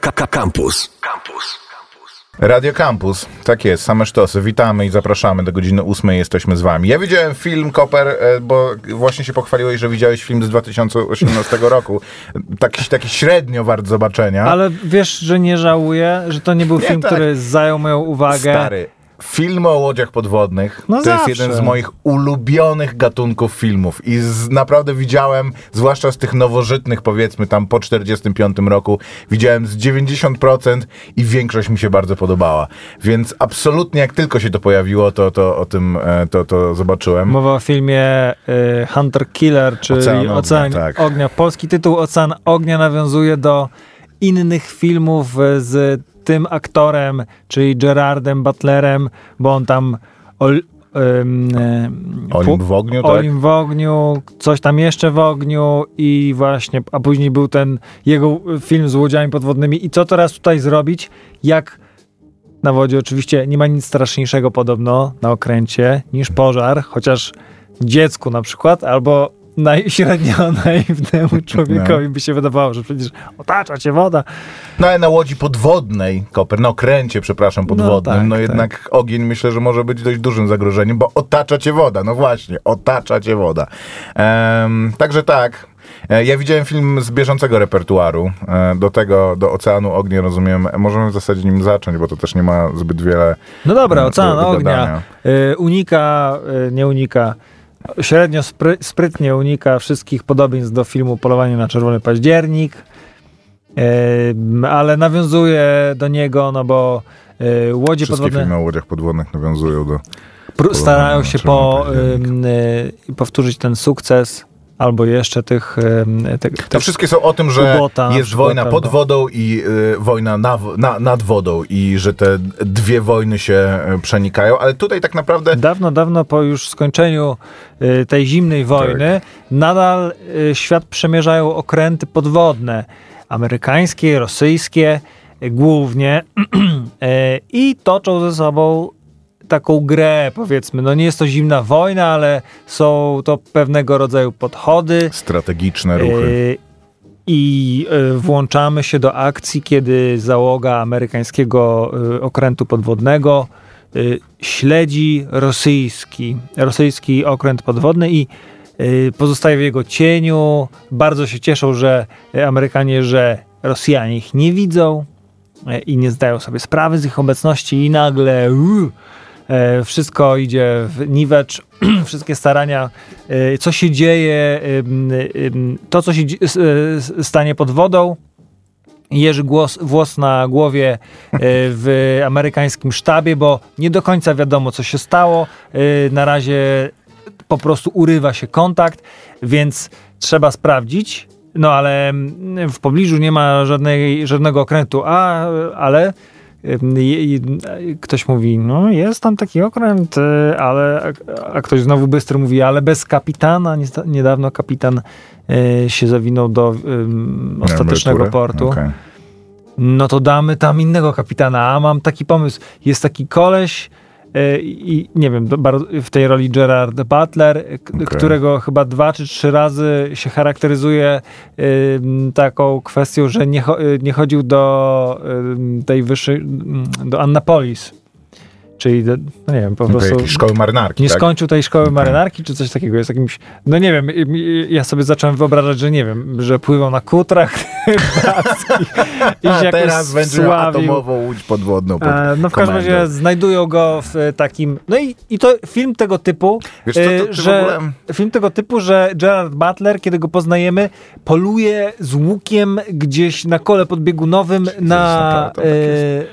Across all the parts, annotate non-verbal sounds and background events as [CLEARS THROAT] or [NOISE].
Campus. Campus. Radio Campus, tak jest, same sztosy. Witamy i zapraszamy do godziny ósmej, jesteśmy z wami. Ja widziałem film Koper, e, bo właśnie się pochwaliłeś, że widziałeś film z 2018 roku. Taki, taki średnio wart zobaczenia. Ale wiesz, że nie żałuję, że to nie był Nie, film, tak. który zajął moją uwagę. Stary, filmy o łodziach podwodnych No to zawsze. jest jeden z moich ulubionych gatunków filmów i z, naprawdę widziałem, zwłaszcza z tych nowożytnych powiedzmy tam po 45 roku, widziałem z 90% i większość mi się bardzo podobała. Więc absolutnie jak tylko się to pojawiło, to, to o tym e, to, to zobaczyłem. Mowa o filmie y, Hunter Killer, czyli Ocean Ognia, Ocean tak. Ognia. Polski tytuł Ocean Ognia nawiązuje do innych filmów y, z tym aktorem, czyli Gerardem Butlerem, bo on tam ol, ym, Olim w ogniu, tak? Olim w ogniu, coś tam jeszcze w ogniu i właśnie, a później był ten jego film z łodziami podwodnymi. I co teraz tutaj zrobić, jak na wodzie oczywiście nie ma nic straszniejszego podobno na okręcie niż pożar, chociaż dziecku na przykład, albo naj, średnio [LAUGHS] naiwnemu człowiekowi by się wydawało, że przecież otacza cię woda. No ale na łodzi podwodnej, Koper, na okręcie, przepraszam, podwodnym, no, tak, jednak ogień myślę, że może być dość dużym zagrożeniem, bo otacza cię woda, no właśnie, otacza cię woda. Em, także tak, e, ja widziałem film z bieżącego repertuaru, e, do tego, do Oceanu Ognia, rozumiem, możemy w zasadzie nim zacząć, bo to też nie ma zbyt wiele No dobra, e, Ocean Ognia y, unika, nie unika, średnio spry, sprytnie unika wszystkich podobieństw do filmu Polowanie na Czerwony Październik, y, ale nawiązuje do niego, no bo y, łodzie Wszystkie podwodne... filmy o łodziach podwodnych nawiązują do... Starają się po, y, powtórzyć ten sukces, albo jeszcze tych... ym, te, To te, wszystkie są o tym, że Kubota na jest przykład, wojna pod wodą i y, wojna na, na, nad wodą i że te dwie wojny się y, przenikają, ale tutaj tak naprawdę Dawno, dawno po już skończeniu y, tej zimnej wojny, nadal y, świat przemierzają okręty podwodne. Amerykańskie, rosyjskie y, głównie [CLEARS THROAT] y, i toczą ze sobą taką grę, powiedzmy. No nie jest to zimna wojna, ale są to pewnego rodzaju podchody. strategiczne ruchy. Y, I y, włączamy się do akcji, kiedy załoga amerykańskiego y, okrętu podwodnego śledzi rosyjski, rosyjski okręt podwodny i pozostaje w jego cieniu. Bardzo się cieszą, że Amerykanie, że Rosjanie ich nie widzą i nie zdają sobie sprawy z ich obecności i nagle e, wszystko idzie w niwecz, [CLEARS THROAT] wszystkie starania, e, co się dzieje, to co się s- stanie pod wodą, jeży głos, włos na głowie e, w amerykańskim sztabie, bo nie do końca wiadomo, co się stało. E, Na razie po prostu urywa się kontakt, więc trzeba sprawdzić. No ale mm, w pobliżu nie ma żadnej, żadnego okrętu, a, ale ktoś mówi, no jest tam taki okręt, y, ale a, ktoś znowu bystry mówi, ale bez kapitana. Niedawno kapitan y, się zawinął do ostatecznego portu Okej. no to damy tam innego kapitana, a mam taki pomysł. Jest taki koleś i nie wiem, w tej roli Gerard Butler, e, Okej. którego chyba dwa czy trzy razy się charakteryzuje taką kwestią, że nie, cho- y, nie chodził do tej wyższej, do Annapolis. Czyli, no nie wiem, po Do prostu... szkoły marynarki, Nie tak? skończył tej szkoły Okej. marynarki, czy coś takiego. Jest jakimś. No nie wiem, ja sobie zacząłem wyobrażać, że nie wiem, że pływał na kutrach [LAUGHS] i A teraz będzie sławił. atomową łódź podwodną pod E, No w każdym razie znajdują go w e, takim. No i, i to film tego typu, Wiesz co, e, to w że film tego typu, że Gerard Butler, kiedy go poznajemy, poluje z łukiem gdzieś na kole podbiegunowym na, naprawdę tak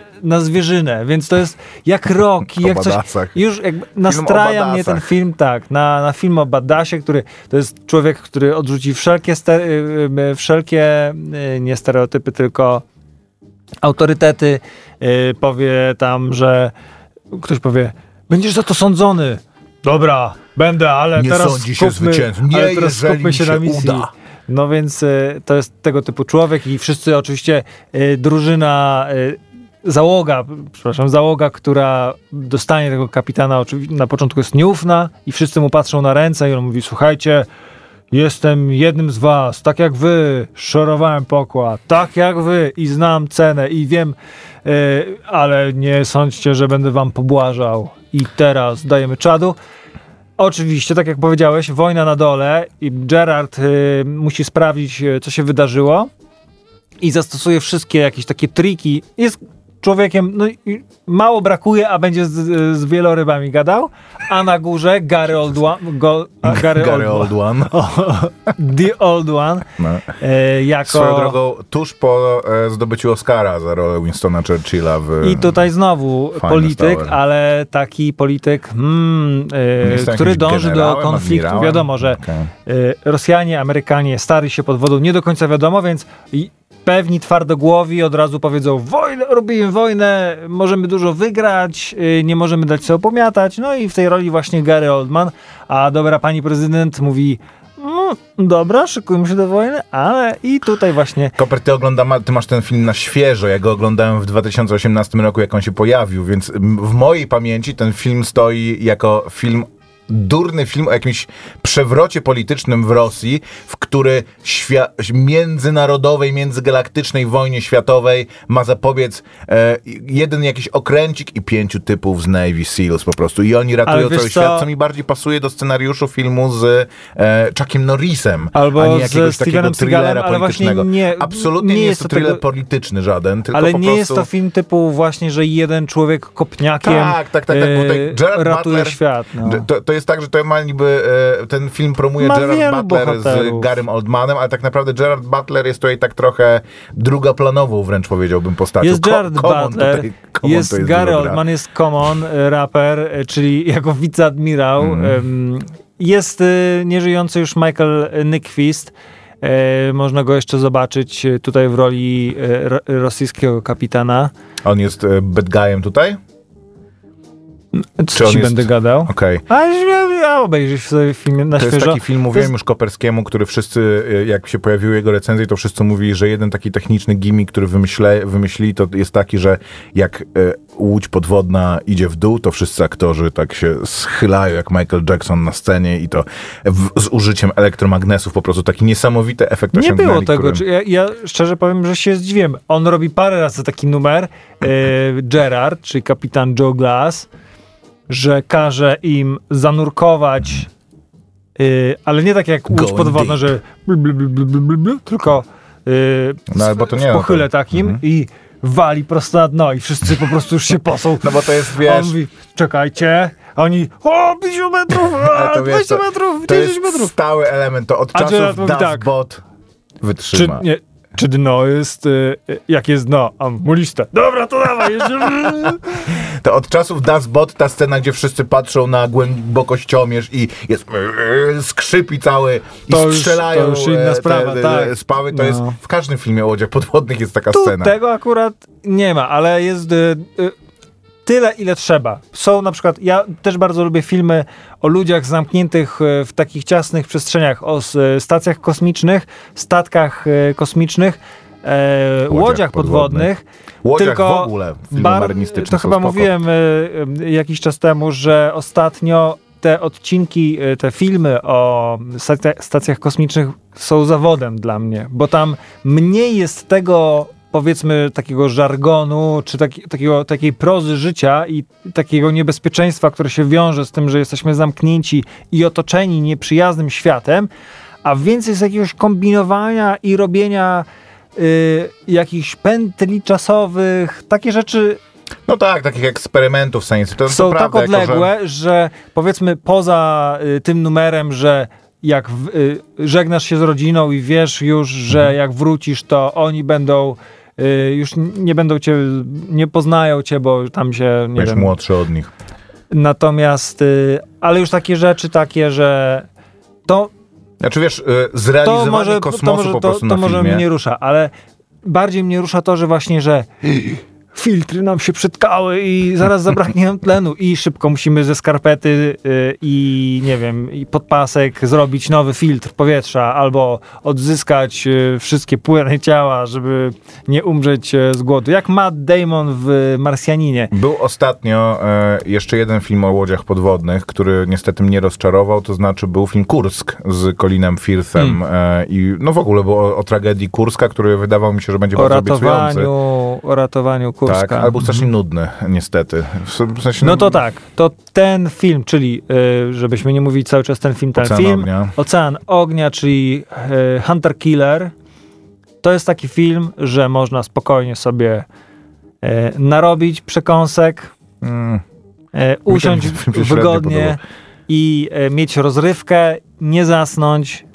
e, na zwierzynę, więc to jest jak Rocky, [LAUGHS] O jak coś. Już jakby nastraja mnie ten film, tak, na, na film o Badasie, który to jest człowiek, który odrzuci wszelkie, ste, y, y, wszelkie y, nie stereotypy, tylko autorytety. Powie tam, że ktoś powie, będziesz za to sądzony. Dobra, będę, ale Nie teraz sądzi się zwycięzcą. Nie, ale teraz skupmy się, się na misji. uda. No więc y, to jest tego typu człowiek i wszyscy oczywiście y, drużyna y, załoga, przepraszam, załoga, która dostanie tego kapitana, oczywiście na początku jest nieufna i wszyscy mu patrzą na ręce i on mówi, słuchajcie, Jestem jednym z was, tak jak wy, szorowałem pokład, tak jak wy i znam cenę i wiem, e, ale nie sądźcie, że będę wam pobłażał. I teraz dajemy czadu. Oczywiście, tak jak powiedziałeś, wojna na dole i Gerard e, musi sprawdzić, e, co się wydarzyło i zastosuje wszystkie jakieś takie triki. Jest człowiekiem, no mało brakuje, a będzie z, z wielorybami gadał, a na górze Gary Old One, go, Gary, Gary Old, One. [LAUGHS] The Old One, No. e, jako... Swoją drogą, tuż po e, zdobyciu Oscara za rolę Winstona Churchilla w... I tutaj znowu polityk, stałe. ale taki polityk, hmm, e, który dąży do konfliktu. admirałem? Wiadomo, że Okej. e, Rosjanie, Amerykanie stali się pod wodą, nie do końca wiadomo, więc i pewni twardogłowi od razu powiedzą wojnę, robimy wojnę, możemy dużo wygrać, e, nie możemy dać sobie opomiatać. No i w tej roli właśnie Gary Oldman, a dobra pani prezydent mówi no, dobra, szykujmy się do wojny, ale i tutaj właśnie Koper, ty, ty masz ten film na świeżo. Ja go oglądałem w 2018 roku, jak on się pojawił, więc w mojej pamięci ten film stoi jako film durny film o jakimś przewrocie politycznym w Rosji, w który międzynarodowej, międzygalaktycznej wojnie światowej ma zapobiec e, jeden jakiś okręcik i pięciu typów z Navy Seals po prostu. I oni ratują cały co? świat, co mi bardziej pasuje do scenariuszu filmu z e, Chuckiem Norrisem, Albo a nie jakiegoś takiego thrillera politycznego. nie- Absolutnie nie, jest to thriller tego- polityczny żaden, tylko Ale nie prostu... jest to film typu właśnie, że jeden człowiek kopniakiem Tak, tak, tak, tak, e, Gerard ratuje Butler, świat. No. To, to jest tak, że to ma niby, e, ten film promuje Ma Gerard Butler bohaterów. z Garym Oldmanem, ale tak naprawdę Gerard Butler jest tutaj tak trochę drugoplanową wręcz powiedziałbym postacią. Jest Ko- Gerard Butler, tutaj, jest, jest Gary. Oldman, jest Common, e, raper, e, czyli jako wiceadmirał. Em, Jest e, nieżyjący już Michael Nyquist. E, Można go jeszcze zobaczyć tutaj w roli e, ro- rosyjskiego kapitana. On jest bad guyem tutaj? Czy ci jest- będę gadał? Okej. A ja, ja obejrzysz sobie film na To jest świeżo. taki film, To mówiłem jest- już Koperskiemu, który wszyscy, e, jak się pojawiły jego recenzje, to wszyscy mówili, że jeden taki techniczny gimmick, który wymyśle, wymyślili, to jest taki, że jak e, łódź podwodna idzie w dół, to wszyscy aktorzy tak się schylają, jak Michael Jackson na scenie i to w, z użyciem elektromagnesów, po prostu taki niesamowity efekt Nie było tego. którym- Czy Ja, ja szczerze powiem, że się zdziwiłem. On robi parę razy taki numer, e, Gerard, czyli kapitan Joe Glass, że każe im zanurkować, e, ale nie tak jak łódź Going podwodna, deep. że tylko No, bo to nie to. pochyle takim Mhm. i wali prosto na dno i wszyscy po prostu już się posą. No bo to jest, wiesz... on mówi, czekajcie, a oni, o, 50 metrów, [LAUGHS] a, to wiesz, 20 to- metrów, To 10 jest metrów. stały element, to od A czasów tak. Bot Czy, wytrzyma. nie, czy dno jest, y, y, jak jest dno? A muliste. Dobra, to dawaj. [LAUGHS] To od czasów Das Bot ta scena, gdzie wszyscy patrzą na głębokościomierz i jest e, skrzypi cały i To już- strzelają to już inna e, sprawa, tak. spały. To No. jest w każdym filmie o łodziach podwodnych jest taka Tu scena. tego akurat nie ma, ale jest y, y, tyle, ile trzeba. Są na przykład, ja też bardzo lubię filmy o ludziach zamkniętych y, w takich ciasnych przestrzeniach, o y, stacjach kosmicznych, statkach y, kosmicznych, e, łodziach, podwodnych. Łodziach tylko w ogóle filmy Bar- To chyba spoko. mówiłem y, jakiś czas temu, że ostatnio te odcinki, te filmy o stacja- stacjach kosmicznych są zawodem dla mnie, bo tam mniej jest tego powiedzmy takiego żargonu, czy taki, takiego, takiej prozy życia i takiego niebezpieczeństwa, które się wiąże z tym, że jesteśmy zamknięci i otoczeni nieprzyjaznym światem, a więcej jest jakiegoś kombinowania i robienia y, jakichś pętli czasowych, takie rzeczy No tak, takich eksperymentów science. To, są to tak prawda, jako, odległe, że... powiedzmy poza y, tym numerem, że jak w, y, żegnasz się z rodziną i wiesz już, że Mhm. jak wrócisz, to oni będą już n- nie będą cię, nie poznają cię, bo tam się, nie wiem, młodszy od nich. natomiast, y, ale już takie rzeczy takie, że to, Znaczy wiesz, y, to zrealizowanie może, to, kosmosu może, po to, prostu to na może filmie. mnie nie rusza, ale bardziej mnie rusza to, że właśnie, że filtry nam się przytkały i zaraz zabraknie nam tlenu i szybko musimy ze skarpety y, i nie wiem, i podpasek zrobić nowy filtr powietrza albo odzyskać y, wszystkie płyny ciała, żeby nie umrzeć y, z głodu. Jak Matt Damon w Marsjaninie. Był ostatnio e, jeszcze jeden film o łodziach podwodnych, który niestety mnie rozczarował, to znaczy był film Kursk z Colinem Firthem Hmm. e, i no w ogóle było o, o tragedii Kurska, który wydawał mi się, że będzie O bardzo obiecujący. ratowaniu, o ratowaniu Kurska. Tak, albo strasznie nudny, niestety. W sensie, No to tak, to ten film, czyli y, żebyśmy nie mówili cały czas ten film, ten Ocean film, Ognia. Ocean Ognia, czyli y, Hunter Killer, to jest taki film, że można spokojnie sobie y, narobić przekąsek, Mm, usiąść wygodnie i mieć rozrywkę, nie zasnąć.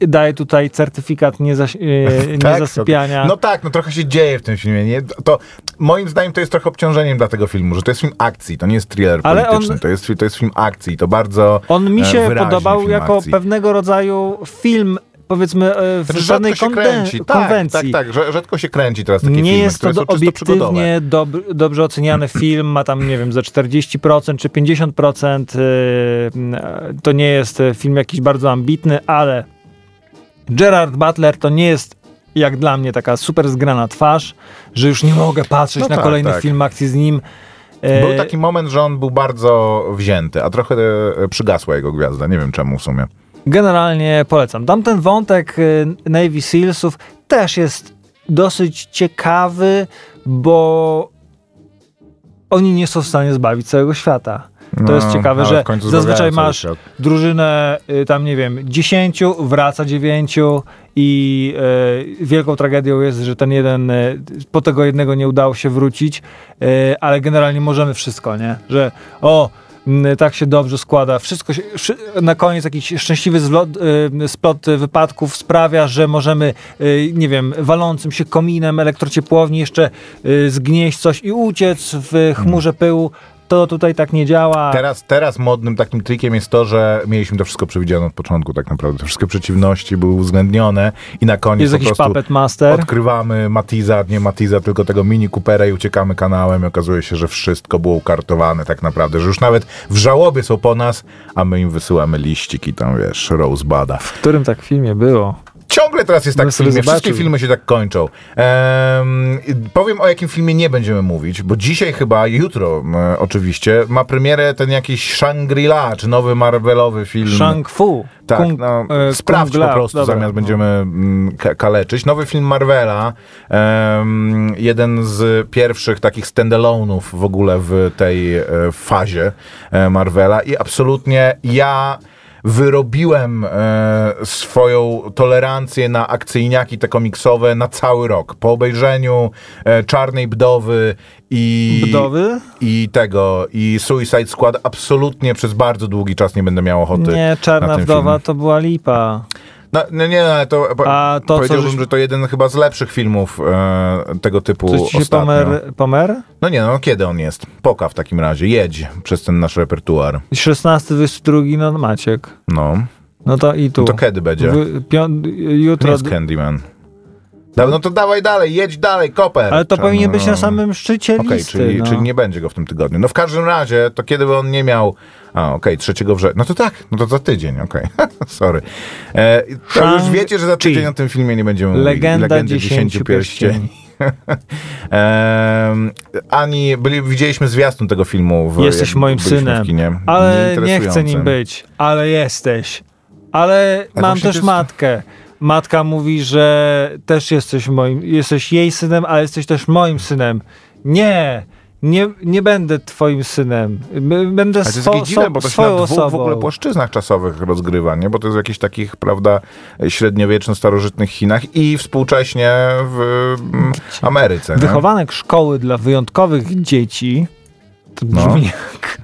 Daję tutaj certyfikat niezas- y, [LAUGHS] Tak, niezasypiania. No tak, no trochę się dzieje w tym filmie. Nie? To moim zdaniem to jest trochę obciążeniem dla tego filmu, że to jest film akcji, to nie jest thriller Ale polityczny, on- to, jest, to jest film akcji, to bardzo On mi e, się podobał jako akcji. pewnego rodzaju film, powiedzmy, e, w żadnej rzadko konwen- kręci. Tak, konwencji. tak, tak, że- rzadko się kręci teraz takie nie filmy, jest to do, obiektywnie dob- dobrze oceniany [CLEARS THROAT] film, ma tam, nie wiem, ze 40% czy 50%. Yy, to nie jest e, film jakiś bardzo ambitny, ale Gerard Butler to nie jest jak dla mnie taka super zgrana twarz, że już nie mogę patrzeć No na tak, kolejny tak. film akcji z nim. E, Był taki moment, że on był bardzo wzięty, a trochę e, przygasła jego gwiazda. Nie wiem czemu w sumie. Generalnie polecam. Tamten wątek y, Navy Sealsów też jest dosyć ciekawy, bo oni nie są w stanie zbawić całego świata. To jest No, ciekawe, ale że zazwyczaj masz świat. drużynę y, tam, nie wiem, dziesięciu, wraca dziewięciu i y, wielką tragedią jest, że ten jeden, y, po tego jednego nie udało się wrócić, y, ale generalnie możemy wszystko, nie? Że o, tak się dobrze składa, wszystko się, na koniec jakiś szczęśliwy zwlot, y, splot wypadków sprawia, że możemy, y, nie wiem, walącym się kominem elektrociepłowni jeszcze zgnieść coś i uciec w chmurze pyłu. To tutaj tak nie działa. Teraz, teraz modnym takim trikiem jest to, że mieliśmy to wszystko przewidziane od początku tak naprawdę. Te wszystkie przeciwności były uwzględnione i na koniec Jest po jakiś prostu Puppet Master. odkrywamy Matiza, nie Matiza, tylko tego Mini Coopera i uciekamy kanałem i okazuje się, że wszystko było ukartowane tak naprawdę, że już nawet w żałobie są po nas, a my im wysyłamy liściki tam, wiesz, Rosebada. W którym tak filmie było? Ciągle teraz jest tak Bym w filmie, wszystkie filmy się tak kończą. Ehm, powiem o jakim filmie nie będziemy mówić, bo dzisiaj chyba, jutro e, oczywiście, ma premierę ten jakiś Shangri-La, czy nowy Marvelowy film. Shang Fu. Tak, Kung- no, e, sprawdź Kung po prostu, Dobra, zamiast no. będziemy mm, ka- kaleczyć. Nowy film Marvela, jeden z pierwszych takich standalone'ów w ogóle w tej e, fazie e, Marvela i absolutnie ja wyrobiłem e, swoją tolerancję na akcyjniaki te komiksowe na cały rok. Po obejrzeniu e, Czarnej Bdowy i Budowy? i tego, i Suicide Squad absolutnie przez bardzo długi czas nie będę miał ochoty Nie, na Czarna Wdowa film. to była lipa. No, no nie, no, ale to, A to, powiedziałbym, że to jeden chyba z lepszych filmów e, tego typu Coś ci się ostatnio. pomer, pomer? No nie, no kiedy on jest? Poka w takim razie, jedź przez ten nasz repertuar. 16, 22, no Maciek. No, No to i tu. no to kiedy będzie? W, pią, jutro. nie jest Candyman. No to dawaj dalej, jedź dalej, koper. Ale to Czarno- powinien być na samym szczycie listy. czyli, no. czyli nie będzie go w tym tygodniu. No w każdym razie, to kiedy by on nie miał... A, okej, 3 września. No to tak, no to za tydzień, okej. [LAUGHS] Sorry. E, to już Shang- wiecie, że za tydzień Chi. o tym filmie nie będziemy mówili. Legenda Legendy dziesięciu pierścieni. [LAUGHS] Ani, byli, widzieliśmy zwiastun tego filmu. W, Jesteś moim synem. Kinie. Ale nie chcę nim być. Ale jesteś. Ale Ale mam też matkę. Matka mówi, że też jesteś moim, jesteś jej synem, ale jesteś też moim synem. Nie, nie, nie będę twoim synem. Będę Ale to jest swo, dziwne, bo to się na dwóch osobą. w ogóle płaszczyznach czasowych rozgrywa, nie? Bo to jest w jakichś takich, prawda, średniowieczno-starożytnych Chinach i współcześnie w mm, Ameryce. nie? Wychowanek szkoły dla wyjątkowych dzieci, to No. brzmi jak, Tak,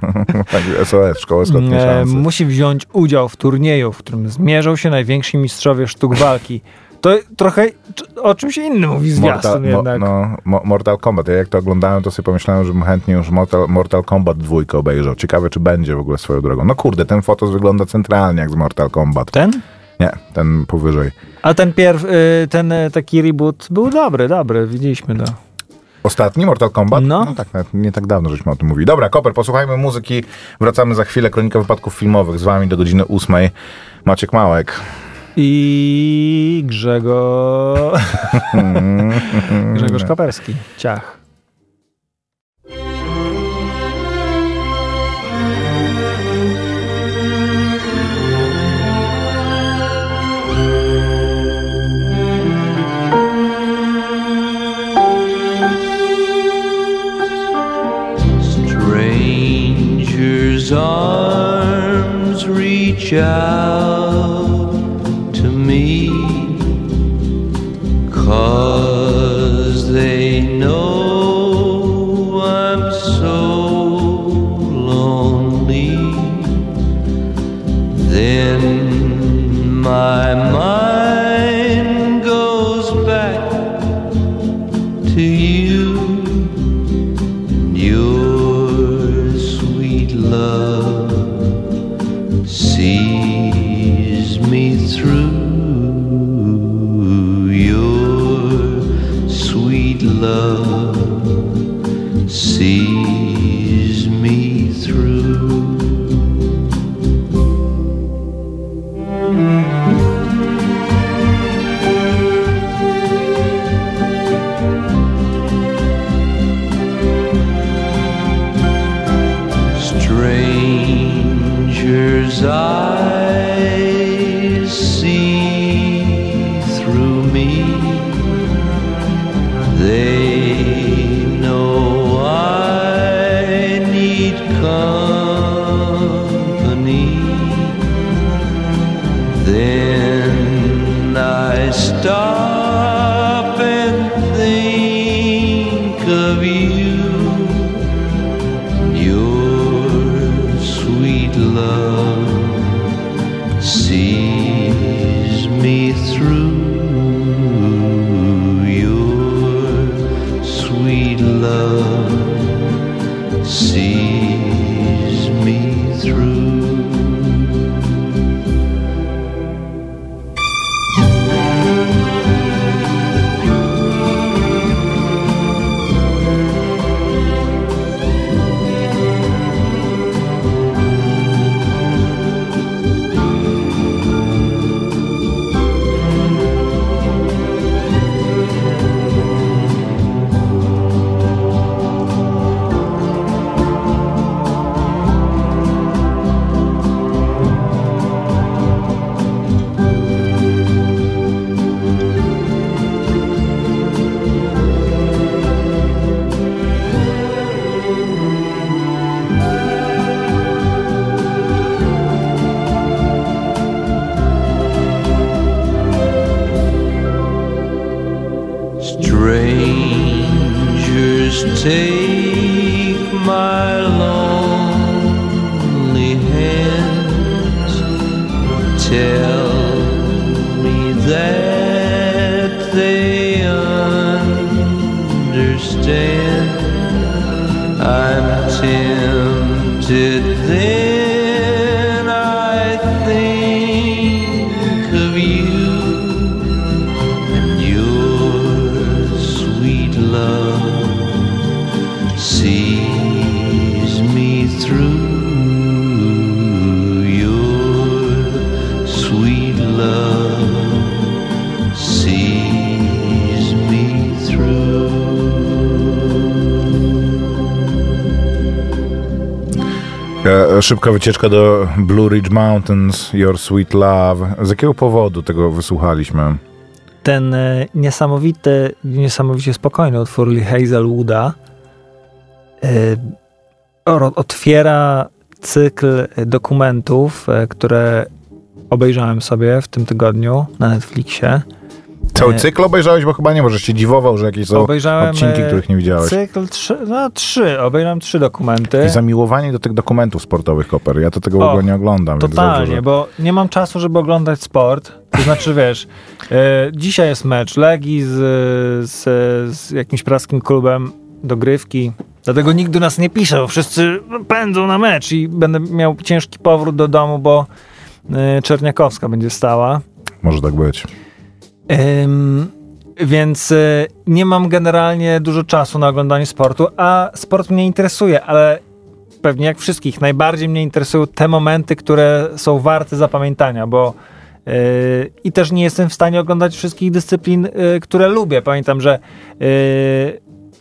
[LAUGHS] SOS, Szkoła Ostatniej Szansy. musi wziąć udział w turnieju, w którym zmierzą się najwięksi mistrzowie sztuk walki. To trochę o czymś innym mówi zwiastun mo, jednak. no, mo, Mortal Kombat. Ja jak to oglądałem, to sobie pomyślałem, że chętnie już Mortal, Mortal Kombat dwójkę obejrzał. Ciekawe, czy będzie w ogóle swoją drogą. No kurde, ten fotos wygląda centralnie jak z Mortal Kombat. Ten? Nie, ten powyżej. A ten pierw, y, ten y, taki reboot był dobry, dobry, widzieliśmy to. Ostatni Mortal Kombat? No. tak, nawet nie tak dawno żeśmy o tym mówili. Dobra, Koper, posłuchajmy muzyki. Wracamy za chwilę. Kronika wypadków filmowych z wami do godziny ósmej. Maciek Małek. I Grzegorz... [LAUGHS] Grzegorz Koperski. Ciach. Strangers' arms reach out to me, Szybka wycieczka do Blue Ridge Mountains, Your Sweet Love. Z jakiego powodu tego wysłuchaliśmy? Ten e, niesamowity, niesamowicie spokojny utwór Lee Hazelwooda e, otwiera cykl dokumentów, e, które obejrzałem sobie w tym tygodniu na Netflixie. Cały cykl obejrzałeś, bo chyba nie możesz się dziwował, że jakieś są Obejrzałem odcinki, e, których nie widziałeś. Cykl trzy, no trzy, obejrzałem trzy dokumenty. I zamiłowanie do tych dokumentów sportowych, Koper. Ja to tego w O, ogóle nie oglądam. Totalnie, dobrze, że- bo nie mam czasu, żeby oglądać sport. To znaczy, [LAUGHS] wiesz, e, dzisiaj jest mecz Legii z, z, z jakimś praskim klubem dogrywki. Dlatego nikt do nas nie pisze, bo wszyscy pędzą na mecz i będę miał ciężki powrót do domu, bo e, Czerniakowska będzie stała. Może tak być. Ym, Więc y, nie mam generalnie dużo czasu na oglądanie sportu, a sport mnie interesuje, ale pewnie jak wszystkich, najbardziej mnie interesują te momenty, które są warte zapamiętania, bo y, i też nie jestem w stanie oglądać wszystkich dyscyplin, y, które lubię. Pamiętam, że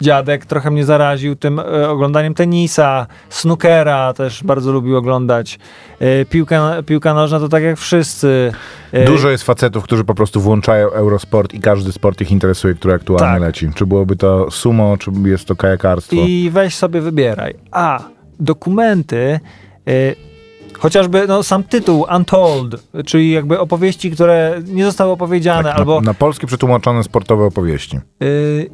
dziadek trochę mnie zaraził tym y, oglądaniem tenisa, snookera też bardzo lubił oglądać. Y, piłka, piłka nożna to tak jak wszyscy. Y, Dużo jest facetów, którzy po prostu włączają Eurosport i każdy sport ich interesuje, który aktualnie Tak. leci. Czy byłoby to sumo, czy jest to kajakarstwo. I weź sobie wybieraj. A dokumenty, chociażby no, sam tytuł Untold, czyli jakby opowieści, które nie zostały opowiedziane, Tak, albo, na, na polskie przetłumaczone sportowe opowieści. y,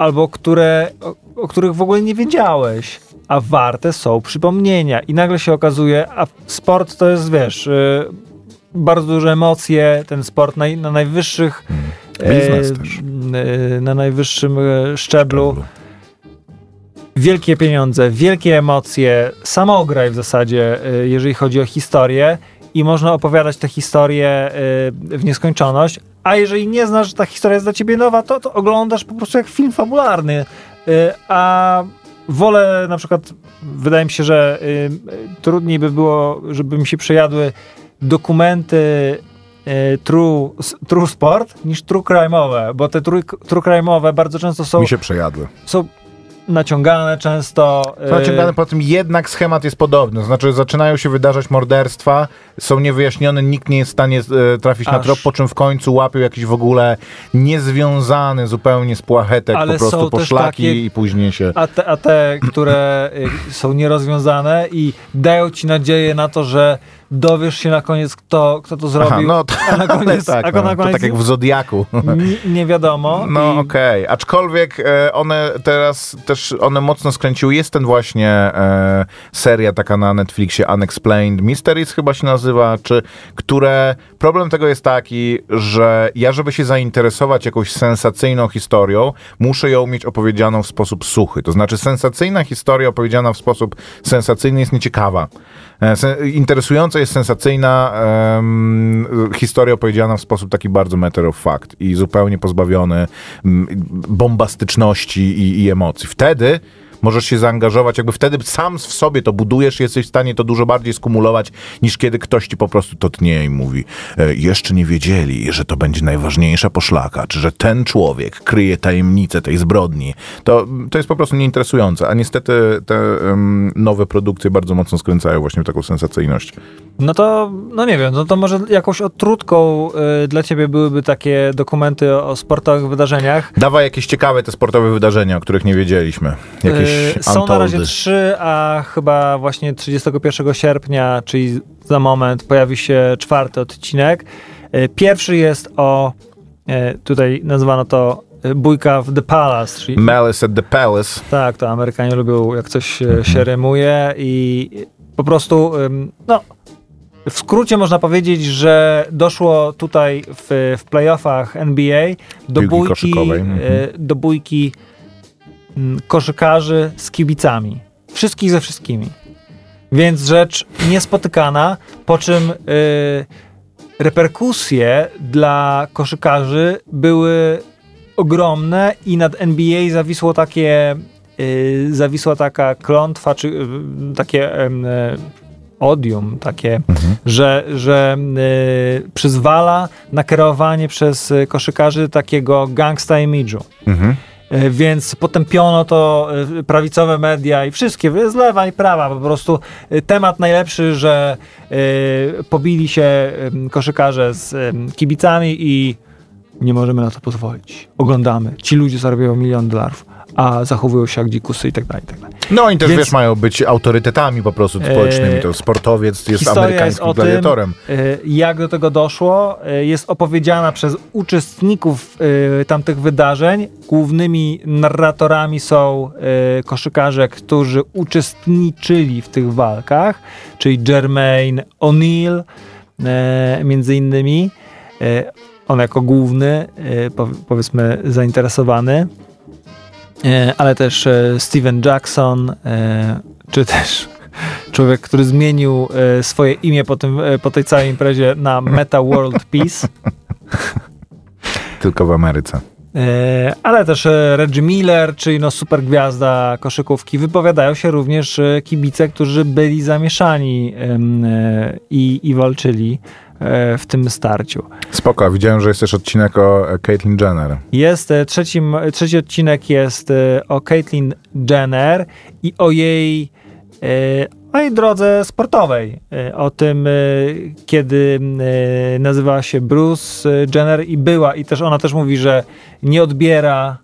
albo które, o, o których w ogóle nie wiedziałeś, a warte są przypomnienia. I nagle się okazuje, a sport to jest, wiesz, y, bardzo duże emocje, ten sport naj, na najwyższych Biznes e, też. e, na najwyższym e, szczeblu. Wielkie pieniądze, wielkie emocje, samograj w zasadzie, y, jeżeli chodzi o historię i można opowiadać tę historię y, w nieskończoność, a jeżeli nie znasz, że ta historia jest dla ciebie nowa, to, to oglądasz po prostu jak film fabularny, y, a wolę na przykład, wydaje mi się, że y, trudniej by było, żeby mi się przejadły dokumenty y, true, true sport niż true crime'owe, bo te true, true crime'owe bardzo często są, Mi się przejadły. są naciągane często. Są y, naciągane, po tym jednak schemat jest podobny. Znaczy zaczynają się wydarzać morderstwa, są niewyjaśnione, nikt nie jest w stanie e, trafić na Aż- trop, po czym w końcu łapią jakiś w ogóle niezwiązany zupełnie z płachetek Ale po prostu poszlaki takie- i później się... A te, a te, które y, są nierozwiązane i dają ci nadzieję na to, że dowiesz się na koniec, kto, kto to zrobił. Aha, no to, a na [LAUGHS] koniec, tak, a na no, to koniec tak jak w Zodiaku. [LAUGHS] nie, nie wiadomo. No i, okej, aczkolwiek e, one teraz też, one mocno skręciły. Jest ten właśnie e, seria taka na Netflixie, Unexplained Mysteries chyba się nazywa, czy, które, problem tego jest taki, że ja, żeby się zainteresować jakąś sensacyjną historią, muszę ją mieć opowiedzianą w sposób suchy. To znaczy sensacyjna historia opowiedziana w sposób sensacyjny jest nieciekawa. E, Interesująca jest sensacyjna em, historia opowiedziana w sposób taki bardzo matter of fact i zupełnie pozbawiony mm, bombastyczności i, i emocji. Wtedy możesz się zaangażować, jakby wtedy sam w sobie to budujesz, jesteś w stanie to dużo bardziej skumulować, niż kiedy ktoś ci po prostu to tnie i mówi, e, jeszcze nie wiedzieli, że to będzie najważniejsza poszlaka, czy że ten człowiek kryje tajemnicę tej zbrodni. To, to jest po prostu nieinteresujące, a niestety te em, nowe produkcje bardzo mocno skręcają właśnie w taką sensacyjność. No to, no nie wiem, no to może jakąś odtrutką y, dla ciebie byłyby takie dokumenty o, o sportowych wydarzeniach. Dawaj jakieś ciekawe te sportowe wydarzenia, o których nie wiedzieliśmy. Jakieś Y, Są na razie trzy, a chyba właśnie 31 sierpnia, czyli za moment, pojawi się czwarty odcinek. Y, Pierwszy jest o, y, tutaj nazwano to y, Bójka w The Palace, czyli Malice at the Palace. tak, to Amerykanie lubią, jak coś Mhm. się rymuje i po prostu, no, w skrócie można powiedzieć, że doszło tutaj w, w playoffach NBA do Piłki bójki, koszykowej, mhm. do bójki koszykarzy z kibicami. Wszystkich ze wszystkimi. Więc rzecz niespotykana, po czym y, reperkusje dla koszykarzy były ogromne i nad NBA zawisło takie y, zawisła taka klątwa, czy y, takie e, odium, takie, że, że y, przyzwala na kierowanie przez y, koszykarzy takiego gangsta imidżu. Mhm. E, Więc potępiono to e, prawicowe media i wszystkie, z lewa i prawa, po prostu e, temat najlepszy, że e, pobili się koszykarze z kibicami i nie możemy na to pozwolić. Oglądamy. Ci ludzie zarabiają milion dolarów, a zachowują się jak dzikusy i tak dalej, i tak dalej. No oni też, Więc- wiesz, mają być autorytetami po prostu społecznymi. Eee, To sportowiec jest historia jest amerykańskim o tym, gladiatorem. e, Jak do tego doszło, e, jest opowiedziana przez uczestników e, tamtych wydarzeń. Głównymi narratorami są e, koszykarze, którzy uczestniczyli w tych walkach, czyli Jermaine O'Neal, e, między innymi. E, On jako główny, e, pow- powiedzmy, zainteresowany. E, ale też e, Steven Jackson, e, czy też [LAUGHS] człowiek, który zmienił swoje imię po, tym, po tej całej imprezie na Meta World Peace. [LAUGHS] Tylko w Ameryce. Ale też Reggie Miller, czyli no super gwiazda koszykówki, wypowiadają się również kibice, którzy byli zamieszani i, i walczyli w tym starciu. Spoko, widziałem, że jest też odcinek o e, Caitlyn Jenner. Jest e, trzecim, trzeci odcinek jest e, o Caitlyn Jenner i o jej, e, drodze sportowej. E, O tym, e, kiedy e, nazywała się Bruce Jenner i była, i też ona też mówi, że nie odbiera,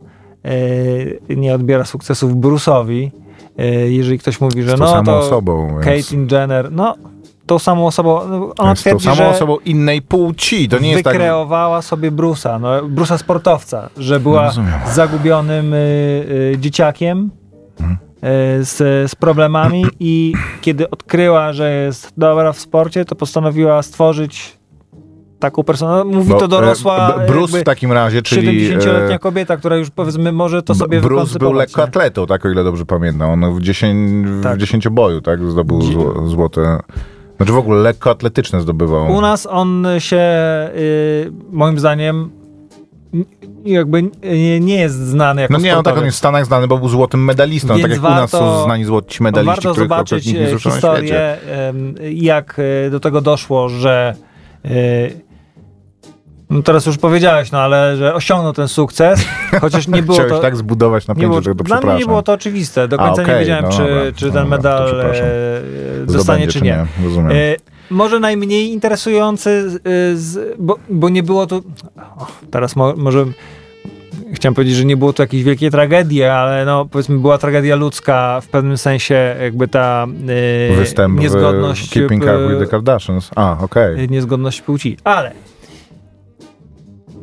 e, nie odbiera sukcesów Bruce'owi. E, Jeżeli ktoś mówi, że no samą to osobą, więc Caitlyn Jenner, no tą samą osobą, no, ona jest tą twierdzi, samą że osobą innej płci. To nie jest tak... wykreowała sobie Brusa, no, Brusa sportowca, że była No rozumiem. zagubionym y, y, dzieciakiem Mhm. y, z, z problemami i kiedy odkryła, że jest dobra w sporcie, to postanowiła stworzyć taką personę. Mówi Bo, to dorosła e, Bruce jakby w takim razie, czyli... 70-letnia e, kobieta, która już powiedzmy może to sobie Bruce był lekkoatletą, tak o ile dobrze pamiętam. On w, dziesięć, Tak. w dziesięcioboju, tak? Zdobył Dzie- zło, złote... Znaczy w ogóle lekkoatletyczne zdobywał. U nas on się y, moim zdaniem jakby nie, nie jest znany jako No nie, on tak sportowiec. on jest w Stanach znany, bo był złotym medalistą. Więc tak jak u nas warto- są znani złoci medaliści, Warto których zobaczyć nie świecie. historię, em, jak do tego doszło, że no teraz już powiedziałeś, no ale że osiągnął ten sukces, chociaż nie było Chciałeś to... tak zbudować napięcie, było, że to dla mnie nie było to oczywiste. Do A, końca nie wiedziałem, no czy, dobra, czy no ten dobra, to medal e, zostanie, czy nie. Rozumiem. E, może najmniej interesujący, e, z, bo, bo nie było tu. O, teraz mo, może. Chciałem powiedzieć, że nie było tu jakiejś wielkiej tragedii, ale no powiedzmy była tragedia ludzka w pewnym sensie, jakby ta e, Występ niezgodność. w Keeping Up with the Kardashians. A, okej. e, niezgodność płci. Ale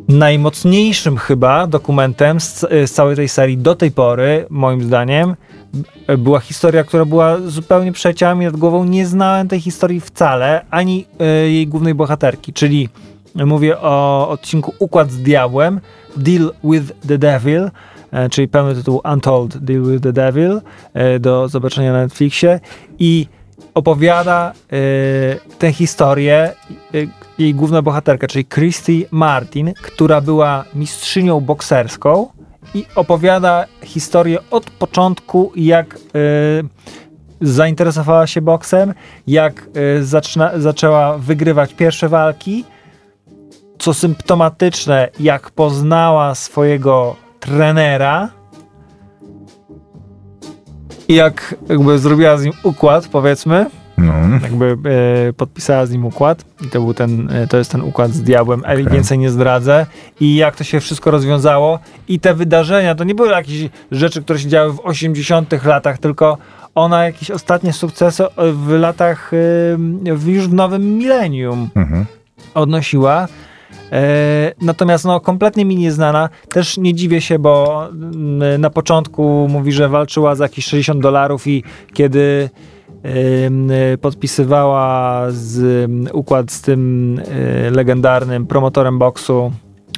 najmocniejszym chyba dokumentem z, z całej tej serii do tej pory, moim zdaniem, była historia, która była zupełnie przeleciała mi nad głową. Nie znałem tej historii wcale, ani e, jej głównej bohaterki, czyli mówię o odcinku Układ z Diabłem, Deal with the Devil, e, czyli pełny tytuł Untold Deal with the Devil, e, do zobaczenia na Netflixie i opowiada e, tę historię e, jej główna bohaterka, czyli Christy Martin, która była mistrzynią bokserską i opowiada historię od początku, jak e, zainteresowała się boksem, jak e, zaczyna, zaczęła wygrywać pierwsze walki, co symptomatyczne, jak poznała swojego trenera i jak jakby zrobiła z nim układ, powiedzmy, No. jakby e, podpisała z nim układ i to był ten, e, to jest ten układ z diabłem, okay. Okej. więcej nie zdradzę i jak to się wszystko rozwiązało i te wydarzenia, to nie były jakieś rzeczy, które się działy w 80 latach, tylko ona jakieś ostatnie sukcesy e, w latach, e, już w nowym milenium Mhm. odnosiła. E, natomiast no, kompletnie mi nieznana. Też nie dziwię się, bo mm, na początku mówi, że walczyła za jakieś 60 dolarów i kiedy podpisywała z, mm, układ z tym e, legendarnym promotorem boksu,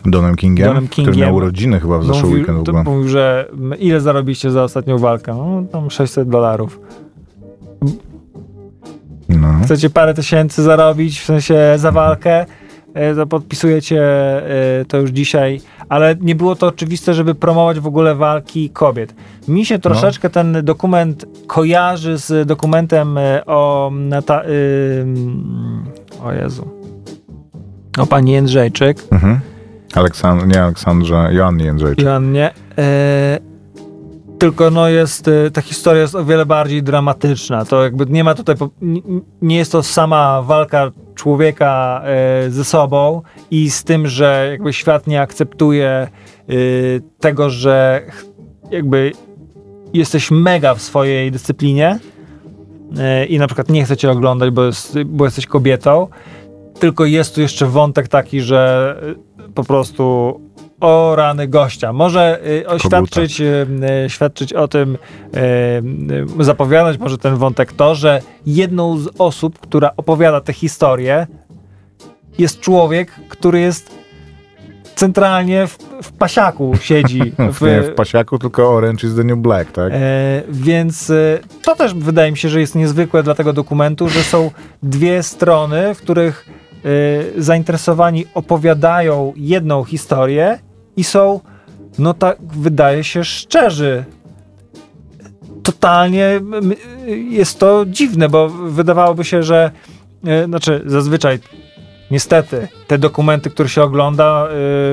Donem Kingiem, Donem który Kingiem. miał urodziny chyba w zeszły mówił, weekend w ogóle. mówił, że mm, ile zarobiliście za ostatnią walkę? No, tam 600 dolarów. No. chcecie parę tysięcy zarobić, w sensie za walkę, podpisujecie e, to już dzisiaj, ale nie było to oczywiste, żeby promować w ogóle walki kobiet. Mi się troszeczkę ten dokument kojarzy z dokumentem e, o Nata- ym, o Jezu o pani Jędrzejczyk Mhm. Aleksand- nie Aleksandrze, Joannie Jędrzejczyk. Joannie. E, tylko no jest, e, ta historia jest o wiele bardziej dramatyczna. To jakby nie ma tutaj, nie jest to sama walka człowieka e, ze sobą i z tym, że jakby świat nie akceptuje e, tego, że jakby jesteś mega w swojej dyscyplinie e, i na przykład nie chcecie oglądać, bo, jest, bo jesteś kobietą, tylko jest tu jeszcze wątek taki, że po prostu o rany gościa. Może y, oświadczyć, y, y, świadczyć o tym, zapowiadać może ten wątek to, że jedną z osób, która opowiada tę historię jest człowiek, który jest centralnie w, w pasiaku siedzi. [LAUGHS] W, nie w pasiaku, tylko Orange is the New Black, tak? E, więc e, to też wydaje mi się, że jest niezwykłe dla tego dokumentu, że są dwie strony, w których e, zainteresowani opowiadają jedną historię i są no tak wydaje się szczerzy. Totalnie jest to dziwne, bo wydawałoby się, że e, znaczy zazwyczaj niestety te dokumenty, które się ogląda,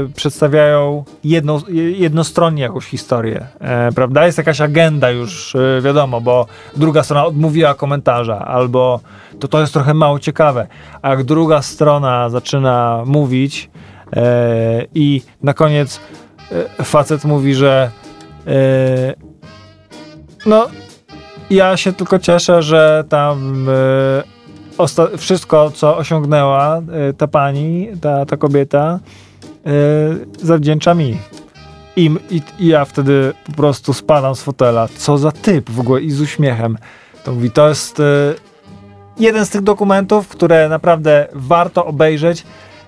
y, przedstawiają jedno, jednostronnie jakąś historię, e, prawda? Jest jakaś agenda już, y, wiadomo, bo druga strona odmówiła komentarza, albo to to jest trochę mało ciekawe, a jak druga strona zaczyna mówić i na koniec e, facet mówi, że e, no ja się tylko cieszę, że tam e, osta- wszystko, co osiągnęła ta pani, ta, ta kobieta, zawdzięcza mi. I, i, I ja wtedy po prostu spadam z fotela. Co za typ w ogóle i z uśmiechem. To mówi, to jest jeden z tych dokumentów, które naprawdę warto obejrzeć.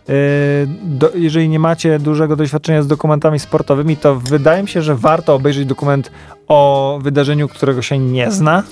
Y, do, jeżeli nie macie dużego doświadczenia z dokumentami sportowymi, to wydaje mi się, że warto obejrzeć dokument o wydarzeniu, którego się nie zna.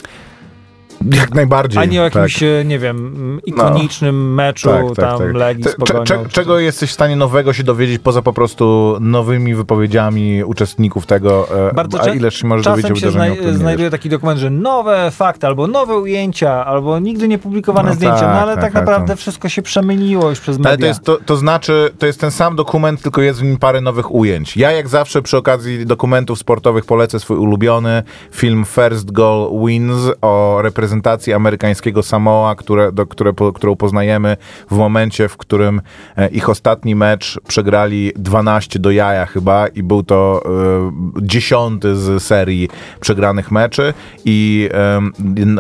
Jak najbardziej. A nie o jakimś, tak. e, nie wiem, ikonicznym meczu Tak, tak, tam tak. Legii z Cze- Pogonią. cze- czego jesteś w stanie nowego się dowiedzieć poza po prostu nowymi wypowiedziami uczestników tego, e, Bardzo a cze- ileż się możesz dowiedzieć się nie znajduje taki dokument, że nowe fakty, albo nowe ujęcia, albo nigdy nie publikowane No zdjęcia, tak, no ale tak, tak, tak, naprawdę wszystko się przemieniło już przez media. Ale to, jest, to, to znaczy, to jest ten sam dokument, tylko jest w nim parę nowych ujęć. Ja jak zawsze przy okazji dokumentów sportowych polecę swój ulubiony film First Goal Wins o reprezentacji amerykańskiego Samoa, które, do, które, po, którą poznajemy w momencie, w którym e, ich ostatni mecz przegrali 12 do jaja chyba i był to e, dziesiąty z serii przegranych meczy. I em,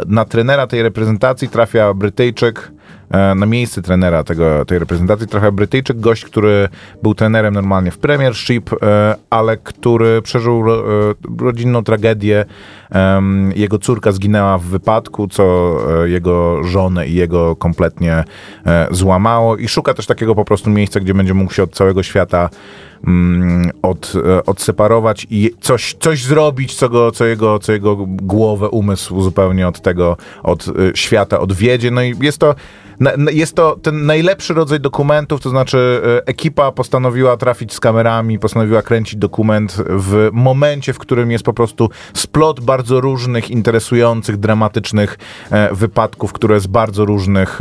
na, trenera tej reprezentacji trafia Brytyjczyk, E, na miejsce trenera tego, tej reprezentacji trafia Brytyjczyk, gość, który był trenerem normalnie w Premiership, e, ale który przeżył e, rodzinną tragedię. Jego córka zginęła w wypadku, co e, jego żonę i jego kompletnie e, złamało i szuka też takiego po prostu miejsca, gdzie będzie mógł się od całego świata mm, od, e, odseparować i coś, coś zrobić, co, go, co, jego, co jego głowę, umysł zupełnie od tego, od e, świata odwiedzie. No i jest to, jest to ten najlepszy rodzaj dokumentów, to znaczy e, ekipa postanowiła trafić z kamerami, postanowiła kręcić dokument w momencie, w którym jest po prostu splot bardzo różnych, interesujących, dramatycznych e, wypadków, które z bardzo różnych,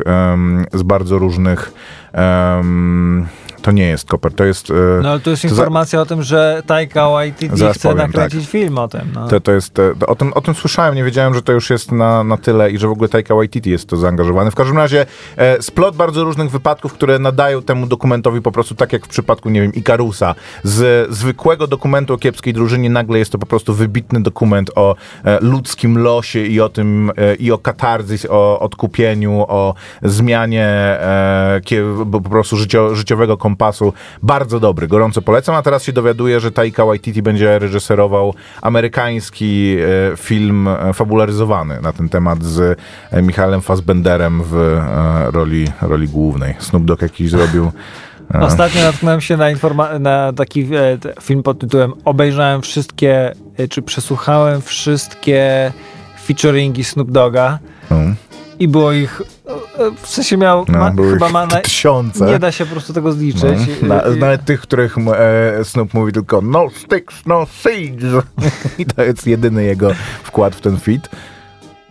z bardzo różnych em, to nie jest koper, to jest... e, No ale to jest to za- informacja o tym, że Taika Waititi Zaraz chce powiem, nakręcić film o tym. No. To, to jest, e, to, o, tym, o tym słyszałem, nie wiedziałem, że to już jest na, na tyle i że w ogóle Taika Waititi jest to zaangażowany. W każdym razie e, splot bardzo różnych wypadków, które nadają temu dokumentowi po prostu tak jak w przypadku, nie wiem, Ikarusa. Z zwykłego dokumentu o kiepskiej drużynie nagle jest to po prostu wybitny dokument o e, ludzkim losie i o tym, e, i o katarzis, o odkupieniu, o zmianie e, po prostu życio, życiowego kompasu. Bardzo dobry, gorąco polecam, a teraz się dowiaduję, że Taika Waititi będzie reżyserował amerykański e, film e, fabularyzowany na ten temat z e, Michaelem Fassbenderem w roli, roli głównej. Snoop Dogg jakiś zrobił. Ostatnio natknąłem się na, na taki e, film pod tytułem Obejrzałem wszystkie, e, czy przesłuchałem wszystkie featuringi Snoop Doga no, i było ich, w sensie miał, no, ma, chyba ma, na, tysiące. nie da się po prostu tego zliczyć. No, na, nawet tych, których e, Snoop mówi tylko no sticks, no seeds. [LAUGHS] I to jest jedyny jego wkład w ten fit.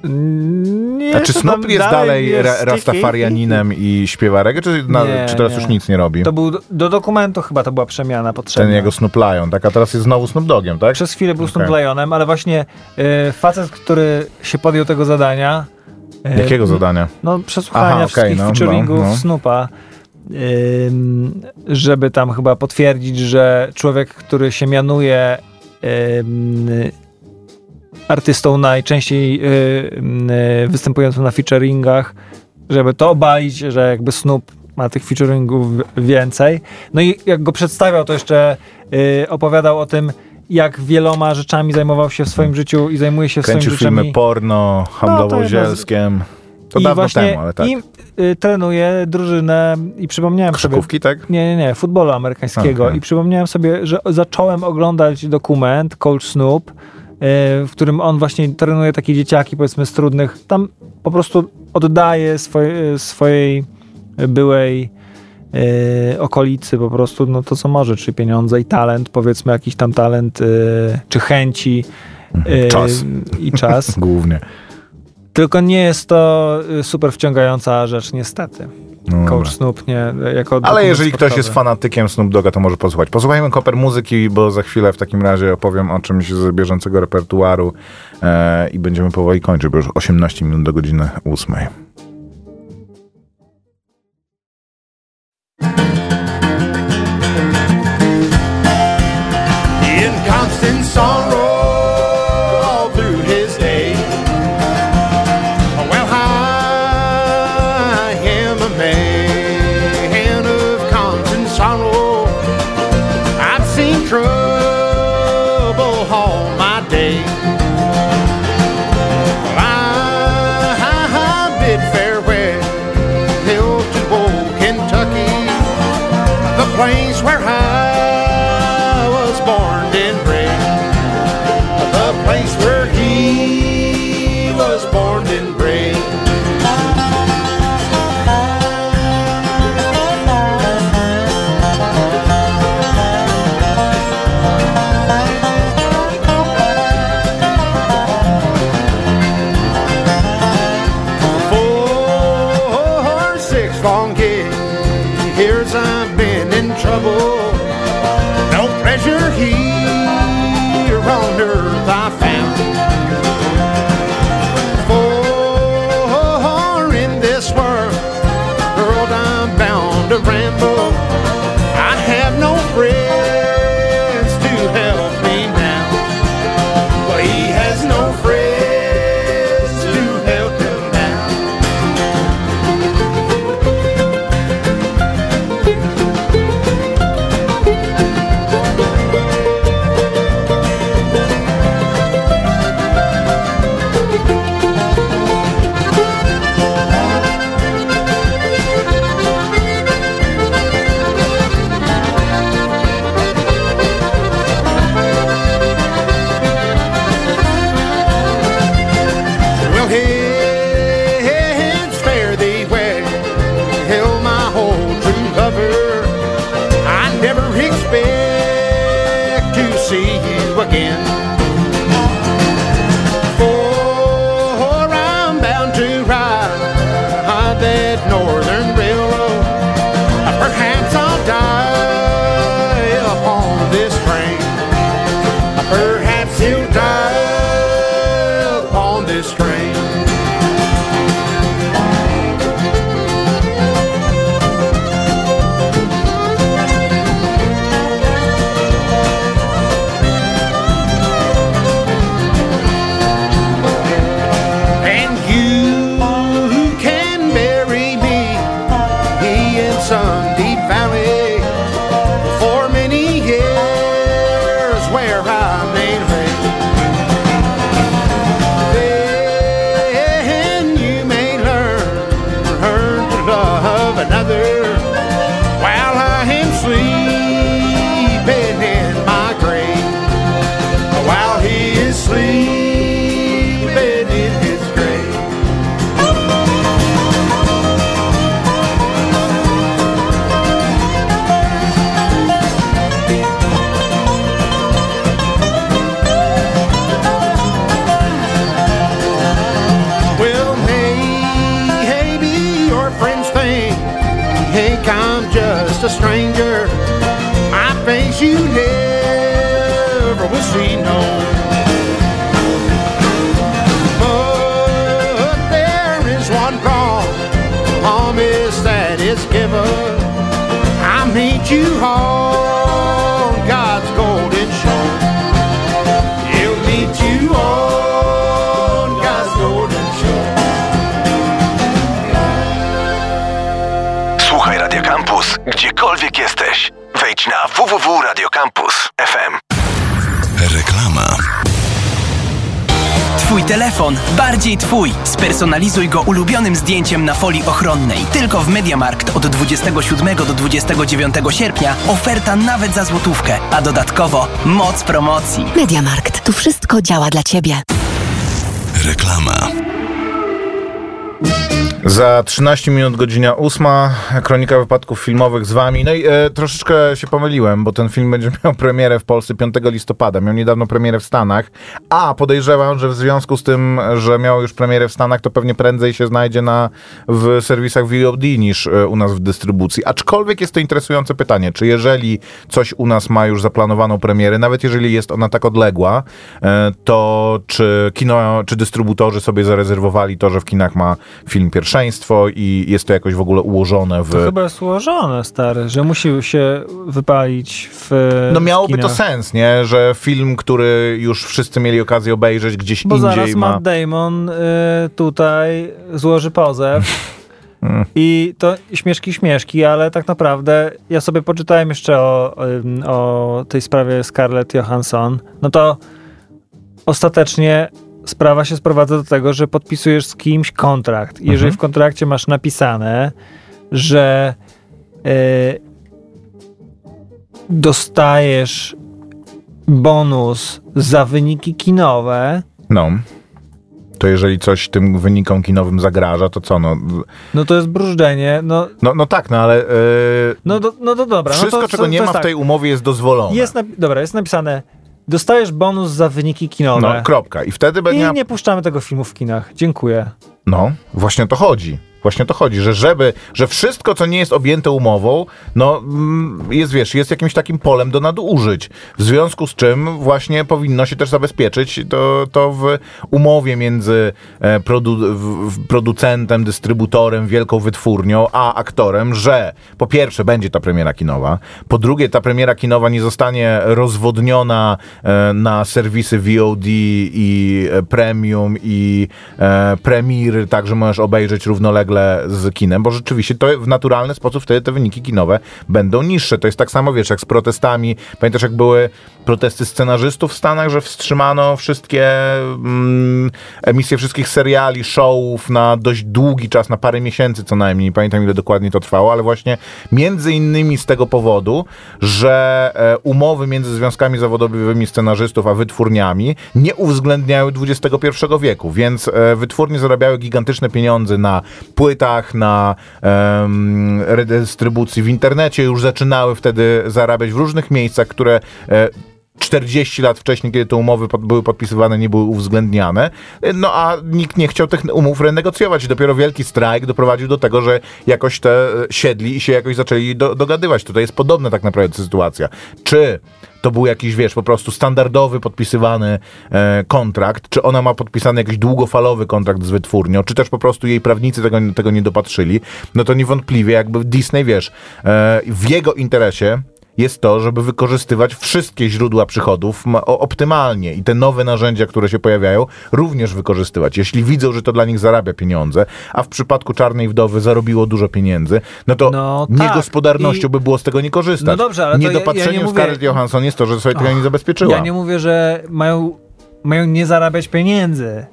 Nie, A czy Snoop jest dalej jest rastafarianinem i śpiewa reggae, czy, na, Nie, czy teraz nie. już nic nie robi? To był do, do dokumentu chyba to była przemiana potrzebna. Ten jego Snoop Lion, tak? A teraz jest znowu Snoop Dogiem, tak? Przez chwilę był Okej. Snoop Lionem, ale właśnie e, facet, który się podjął tego zadania. E, Jakiego zadania? No, przesłuchania Aha, wszystkich no, featuringów no, no. Snoopa, żeby tam chyba potwierdzić, że człowiek, który się mianuje artystą najczęściej ym, występującym na featuringach, żeby to obalić, że jakby Snoop ma tych featuringów więcej. No i jak go przedstawiał, to jeszcze y, opowiadał o tym, jak wieloma rzeczami zajmował się w swoim życiu i zajmuje się w swoim Kręcił życiu. filmy porno, handlował No, zielskiem. To I dawno właśnie temu, ale tak. I y, trenuje drużynę i przypomniałem sobie... Koszykówki, tak? Nie, nie, nie, futbolu amerykańskiego. Okej. I przypomniałem sobie, że zacząłem oglądać dokument Coach Snoop, y, w którym on właśnie trenuje takie dzieciaki, powiedzmy, z trudnych. Tam po prostu oddaje swoje, swojej byłej e, okolicy po prostu no to co może, czy pieniądze i talent, powiedzmy jakiś tam talent, e, czy chęci e, Czas. i czas. [LAUGHS] Głównie. Tylko nie jest to super wciągająca rzecz, niestety. No Coach. Snoop nie, jako Ale jeżeli ktoś sportowy. jest fanatykiem Snoop Dogga, to może posłuchać. Posłuchajmy koper muzyki, bo za chwilę w takim razie opowiem o czymś z bieżącego repertuaru e, i będziemy powoli kończyć, bo już 18 minut do godziny 8. Again. Never will see no. But there is one promise that is given. I'll meet you on God's golden shore. He'll meet you on God's golden shore. Słuchaj Radio Campus, gdziekolwiek jesteś. Wejdź na www.radiocampus.fm. telefon, bardziej twój. Spersonalizuj go ulubionym zdjęciem na folii ochronnej. Tylko w Mediamarkt od 27 do 29 sierpnia oferta nawet za złotówkę, a dodatkowo moc promocji. Mediamarkt. Tu wszystko działa dla Ciebie. Reklama. Za 13 minut godzina 8, kronika wypadków filmowych z wami. No i e, troszeczkę się pomyliłem, bo ten film będzie [LAUGHS] miał premierę w Polsce 5 listopada. Miał niedawno premierę w Stanach, a podejrzewam, że w związku z tym, że miał już premierę w Stanach, to pewnie prędzej się znajdzie na, w serwisach VOD niż e, u nas w dystrybucji. Aczkolwiek jest to interesujące pytanie, czy jeżeli coś u nas ma już zaplanowaną premierę, nawet jeżeli jest ona tak odległa, e, to czy kino, czy dystrybutorzy sobie zarezerwowali to, że w kinach ma film pierwszeństwo i jest to jakoś w ogóle ułożone w... To chyba jest ułożone, stary, że musi się wypalić w No miałoby to sens, nie? Że film, który już wszyscy mieli okazję obejrzeć gdzieś Bo indziej zaraz ma... Matt Damon y, tutaj złoży pozew. [LAUGHS] I to śmieszki, śmieszki, ale tak naprawdę ja sobie poczytałem jeszcze o, o tej sprawie Scarlett Johansson. No to ostatecznie sprawa się sprowadza do tego, że podpisujesz z kimś kontrakt. Jeżeli Mhm. w kontrakcie masz napisane, że y, dostajesz bonus za wyniki kinowe, No. To jeżeli coś tym wynikom kinowym zagraża, to co? No, no to jest brużdżenie. No, no, no tak, no ale yy, no, do, no to dobra. wszystko, no to, czego to, nie to ma w tak. tej umowie jest dozwolone. Jest dobra, jest napisane, dostajesz bonus za wyniki kinowe. No, kropka. I wtedy będzie... I nie puszczamy tego filmu w kinach. Dziękuję. No, właśnie o to chodzi. Właśnie o to chodzi, że żeby, że wszystko, co nie jest objęte umową, no mm, jest, wiesz, jest jakimś takim polem do nadużyć. W związku z czym właśnie powinno się też zabezpieczyć to, to w umowie między e, produ, producentem, dystrybutorem, wielką wytwórnią, a aktorem, że po pierwsze będzie ta premiera kinowa, po drugie ta premiera kinowa nie zostanie rozwodniona e, na serwisy VOD i e, premium i premiery, tak, że możesz obejrzeć równolegle z kinem, bo rzeczywiście to w naturalny sposób wtedy te wyniki kinowe będą niższe. To jest tak samo, wiesz, jak z protestami. Pamiętasz, jak były protesty scenarzystów w Stanach, że wstrzymano wszystkie mm, emisje wszystkich seriali, showów na dość długi czas, na parę miesięcy co najmniej. Nie pamiętam, ile dokładnie to trwało, ale właśnie między innymi z tego powodu, że e, umowy między związkami zawodowymi scenarzystów a wytwórniami nie uwzględniały XXI wieku, więc e, wytwórnie zarabiały gigantyczne pieniądze na płytach, na em, redystrybucji w internecie, już zaczynały wtedy zarabiać w różnych miejscach, które e, 40 lat wcześniej, kiedy te umowy pod, były podpisywane, nie były uwzględniane. No a nikt nie chciał tych umów renegocjować. Dopiero wielki strajk doprowadził do tego, że jakoś te e, siedli i się jakoś zaczęli do, dogadywać. Tutaj jest podobna tak naprawdę sytuacja. Czy to był jakiś, wiesz, po prostu standardowy podpisywany e, kontrakt, czy ona ma podpisany jakiś długofalowy kontrakt z wytwórnią, czy też po prostu jej prawnicy tego, tego nie dopatrzyli, no to niewątpliwie jakby Disney, wiesz, e, w jego interesie jest to, żeby wykorzystywać wszystkie źródła przychodów optymalnie i te nowe narzędzia, które się pojawiają, również wykorzystywać. Jeśli widzą, że to dla nich zarabia pieniądze, a w przypadku Czarnej Wdowy zarobiło dużo pieniędzy, no to No tak. niegospodarnością I- by było z tego nie korzystać. No dobrze, ale to ja- ja Niedopatrzeniem nie mówię- Scarlett Johansson jest to, że sobie tego nie zabezpieczyła. Ja nie mówię, że mają, mają nie zarabiać pieniędzy.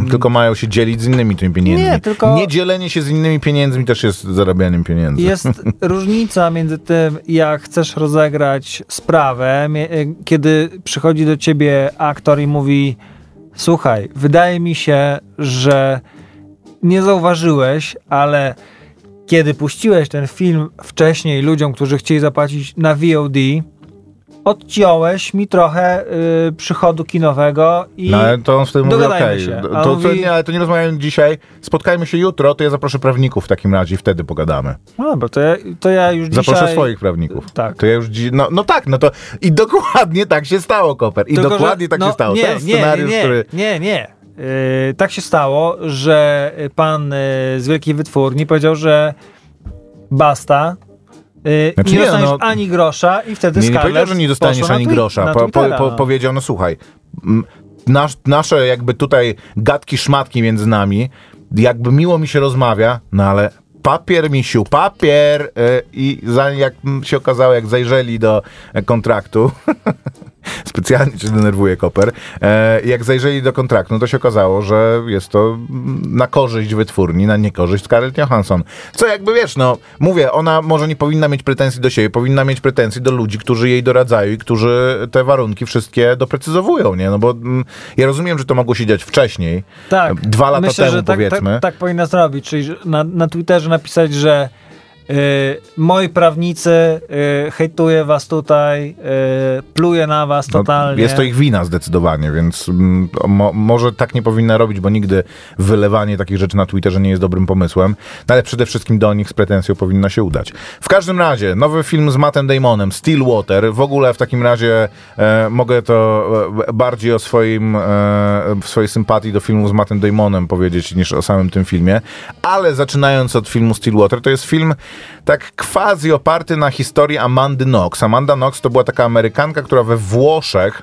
No, tylko mają się dzielić z innymi tymi pieniędzmi. Nie, tylko- Nie dzielenie się z innymi pieniędzmi też jest zarabianiem pieniędzy. Jest [LAUGHS] różnica między tym, jak chcesz rozegrać sprawę, e, kiedy przychodzi do ciebie aktor i mówi: Słuchaj, wydaje mi się, że nie zauważyłeś, ale kiedy puściłeś ten film wcześniej ludziom, którzy chcieli zapłacić na VOD, odciąłeś mi trochę y, przychodu kinowego i. No ale to on wtedy mówi, okej, się. to, mówi- nie, ale to nie rozmawiamy dzisiaj, spotkajmy się jutro, to ja zaproszę prawników w takim razie i wtedy pogadamy. No dobra, to ja, to ja już Zaproszę dzisiaj... swoich prawników. Tak. To ja już dzi- no, no tak, no to i dokładnie tak się stało, Koper. I Tylko, że- dokładnie tak no, się stało. Nie, Ten nie, scenariusz, nie, który... nie, nie. Yy, tak się stało, że pan yy, z Wielkiej Wytwórni powiedział, że basta, yy, Znaczy nie nie, dostaniesz no- ani grosza i wtedy Nie, nie powiedział, że nie dostaniesz ani grosza. Po, po, po, no. powiedział, no słuchaj, nasz, nasze jakby tutaj gadki, szmatki między nami, jakby miło mi się rozmawia, no ale papier, misiu, papier y, i za, jak się okazało, jak zajrzeli do kontraktu, [LAUGHS] [LAUGHS] specjalnie cię denerwuje Koper. E, jak zajrzeli do kontraktu, no to się okazało, że jest to na korzyść wytwórni, na niekorzyść Scarlett Johansson. Co jakby wiesz, no mówię, ona może nie powinna mieć pretensji do siebie, powinna mieć pretensji do ludzi, którzy jej doradzają i którzy te warunki wszystkie doprecyzowują, nie? No bo mm, ja rozumiem, że to mogło się dziać wcześniej. Tak. Dwa lata Myślę, temu że tak, powiedzmy. tak, tak powinna zrobić, czyli na, na Twitterze napisać, że y, moi prawnicy y, hejtuje was tutaj, y, pluje na was No, totalnie. jest to ich wina zdecydowanie, więc mm, mo, może tak nie powinna robić, bo nigdy wylewanie takich rzeczy na Twitterze nie jest dobrym pomysłem, no, ale przede wszystkim do nich z pretensją powinno się udać. W każdym razie, nowy film z Mattem Damonem, Stillwater, w ogóle w takim razie e, mogę to e, bardziej o swoim, e, swojej sympatii do filmu z Mattem Damonem powiedzieć niż o samym tym filmie, ale zaczynając od filmu Stillwater, to jest film tak quasi oparty na historii Amandy Knox. Amanda Knox to była taka Amerykanka, która we Włoszech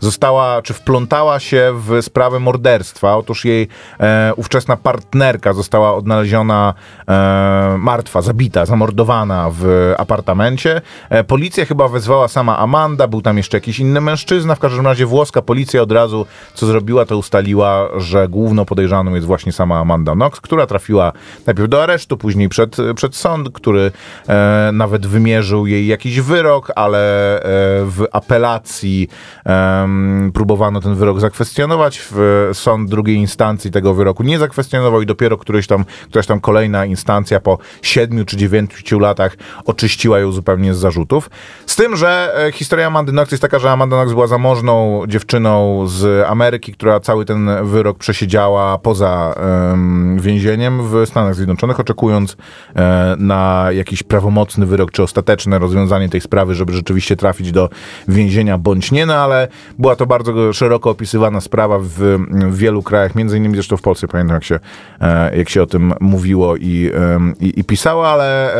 została, czy wplątała się w sprawę morderstwa. Otóż jej e, ówczesna partnerka została odnaleziona e, martwa, zabita, zamordowana w apartamencie. E, policja chyba wezwała sama Amanda, był tam jeszcze jakiś inny mężczyzna. W każdym razie włoska policja od razu, co zrobiła, to ustaliła, że główną podejrzaną jest właśnie sama Amanda Knox, która trafiła najpierw do aresztu, później przed, przed sąd, który e, nawet wymierzył jej jakiś wyrok, ale e, w apelacji em, próbowano ten wyrok zakwestionować. W sąd drugiej instancji tego wyroku nie zakwestionował i dopiero któryś tam, któraś tam kolejna instancja po siedmiu czy dziewięciu latach oczyściła ją zupełnie z zarzutów. Z tym, że e, historia Amandy Knox jest taka, że Amanda Knox była zamożną dziewczyną z Ameryki, która cały ten wyrok przesiedziała poza em, więzieniem w Stanach Zjednoczonych, oczekując e, na jakiś prawomocny wyrok czy ostateczne rozwiązanie tej sprawy, żeby rzeczywiście trafić do więzienia bądź nie, no ale była to bardzo szeroko opisywana sprawa w, w wielu krajach, między innymi zresztą w Polsce, pamiętam jak się, e, jak się o tym mówiło i, em, i, i pisało, ale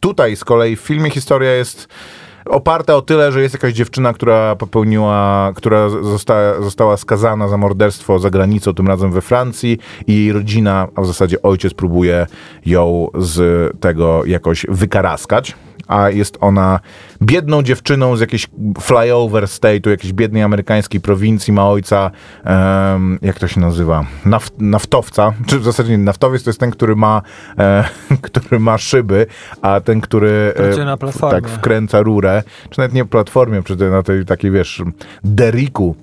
tutaj z kolei w filmie historia jest oparta o tyle, że jest jakaś dziewczyna, która popełniła, która została, została skazana za morderstwo za granicą, tym razem we Francji i jej rodzina, a w zasadzie ojciec próbuje ją z tego jakoś wykaraskać. A jest ona biedną dziewczyną z jakiejś flyover state'u, jakiejś biednej amerykańskiej prowincji, ma ojca, em, jak to się nazywa, Naft, naftowca, czy w zasadzie nie, naftowiec to jest ten, który ma, e, [LAUGHS] który ma szyby, a ten, który e, na platformie. tak wkręca rurę, czy nawet nie platformie, czy na tej takiej, wiesz, deriku,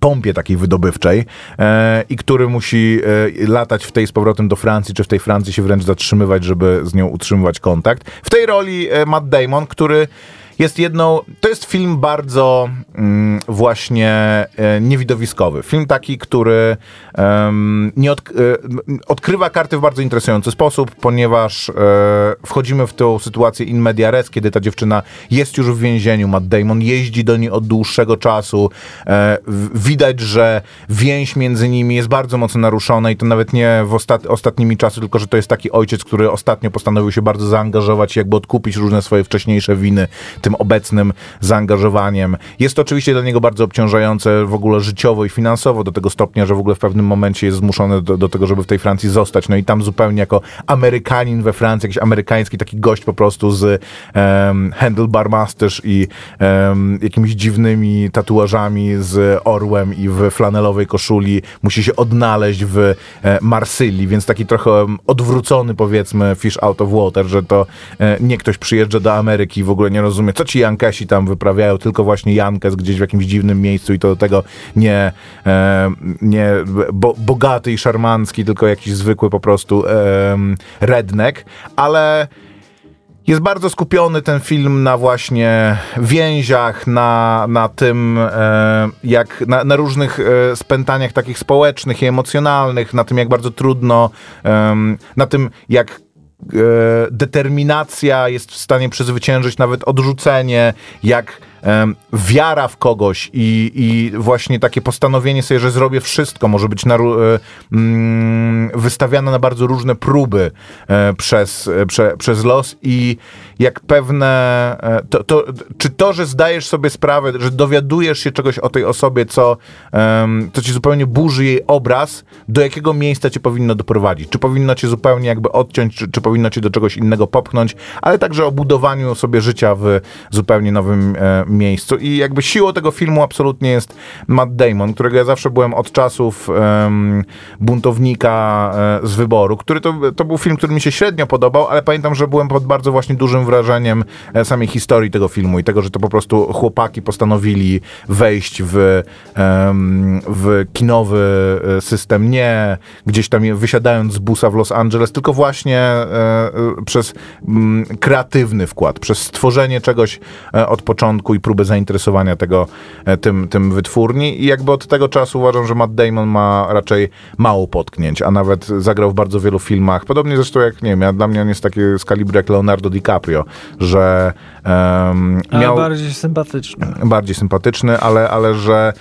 pompie takiej wydobywczej e, i który musi e, latać w tej z powrotem do Francji, czy w tej Francji się wręcz zatrzymywać, żeby z nią utrzymywać kontakt. W tej roli e, Matt Damon, który jest jedną, to jest film bardzo mm, właśnie e, niewidowiskowy. Film taki, który nie od, e, odkrywa karty w bardzo interesujący sposób, ponieważ e, wchodzimy w tą sytuację in media res, kiedy ta dziewczyna jest już w więzieniu, Matt Damon jeździ do niej od dłuższego czasu. E, w- widać, że więź między nimi jest bardzo mocno naruszona i to nawet nie w ostat, ostatnimi czasy, tylko że to jest taki ojciec, który ostatnio postanowił się bardzo zaangażować jakby odkupić różne swoje wcześniejsze winy tym obecnym zaangażowaniem. Jest to oczywiście dla niego bardzo obciążające w ogóle życiowo i finansowo do tego stopnia, że w ogóle w pewnym momencie jest zmuszony do, do tego, żeby w tej Francji zostać. No i tam zupełnie jako Amerykanin we Francji, jakiś amerykański taki gość po prostu z um, handlebar mustache i em, jakimiś dziwnymi tatuażami z orłem i w flanelowej koszuli musi się odnaleźć w e, Marsylii, więc taki trochę odwrócony powiedzmy fish out of water, że to e, nie ktoś przyjeżdża do Ameryki i w ogóle nie rozumie, co ci Jankesi tam wyprawiają, tylko właśnie Jankes gdzieś w jakimś dziwnym miejscu i to do tego nie, e, nie bo, bogaty i szarmancki, tylko jakiś zwykły po prostu em, redneck, ale jest bardzo skupiony ten film na właśnie więziach, na, na tym, e, jak na, na różnych e, spętaniach takich społecznych i emocjonalnych, na tym, jak bardzo trudno, em, na tym, jak e, determinacja jest w stanie przezwyciężyć nawet odrzucenie, jak wiara w kogoś i, i właśnie takie postanowienie sobie, że zrobię wszystko, może być naru- e, mm, wystawiane na bardzo różne próby e, przez, e, prze, przez los i jak pewne, to, to, czy to, że zdajesz sobie sprawę, że dowiadujesz się czegoś o tej osobie, co, co ci zupełnie burzy jej obraz, do jakiego miejsca cię powinno doprowadzić? Czy powinno cię zupełnie jakby odciąć, czy, czy powinno cię do czegoś innego popchnąć, ale także o budowaniu sobie życia w zupełnie nowym e, miejscu. I jakby siłą tego filmu absolutnie jest Matt Damon, którego ja zawsze byłem od czasów em, buntownika e, z wyboru, który to, to był film, który mi się średnio podobał, ale pamiętam, że byłem pod bardzo właśnie dużym wrażeniem e, samej historii tego filmu i tego, że to po prostu chłopaki postanowili wejść w, em, w kinowy e, system, nie gdzieś tam wysiadając z busa w Los Angeles, tylko właśnie przez kreatywny wkład, przez stworzenie czegoś od początku i próbę zainteresowania tego e, tym, tym wytwórni. I jakby od tego czasu uważam, że Matt Damon ma raczej mało potknięć, a nawet zagrał w bardzo wielu filmach, podobnie zresztą jak, nie wiem, ja, dla mnie on jest taki z kalibru jak Leonardo DiCaprio, że Ale miał bardziej sympatyczny. bardziej sympatyczny, ale, ale że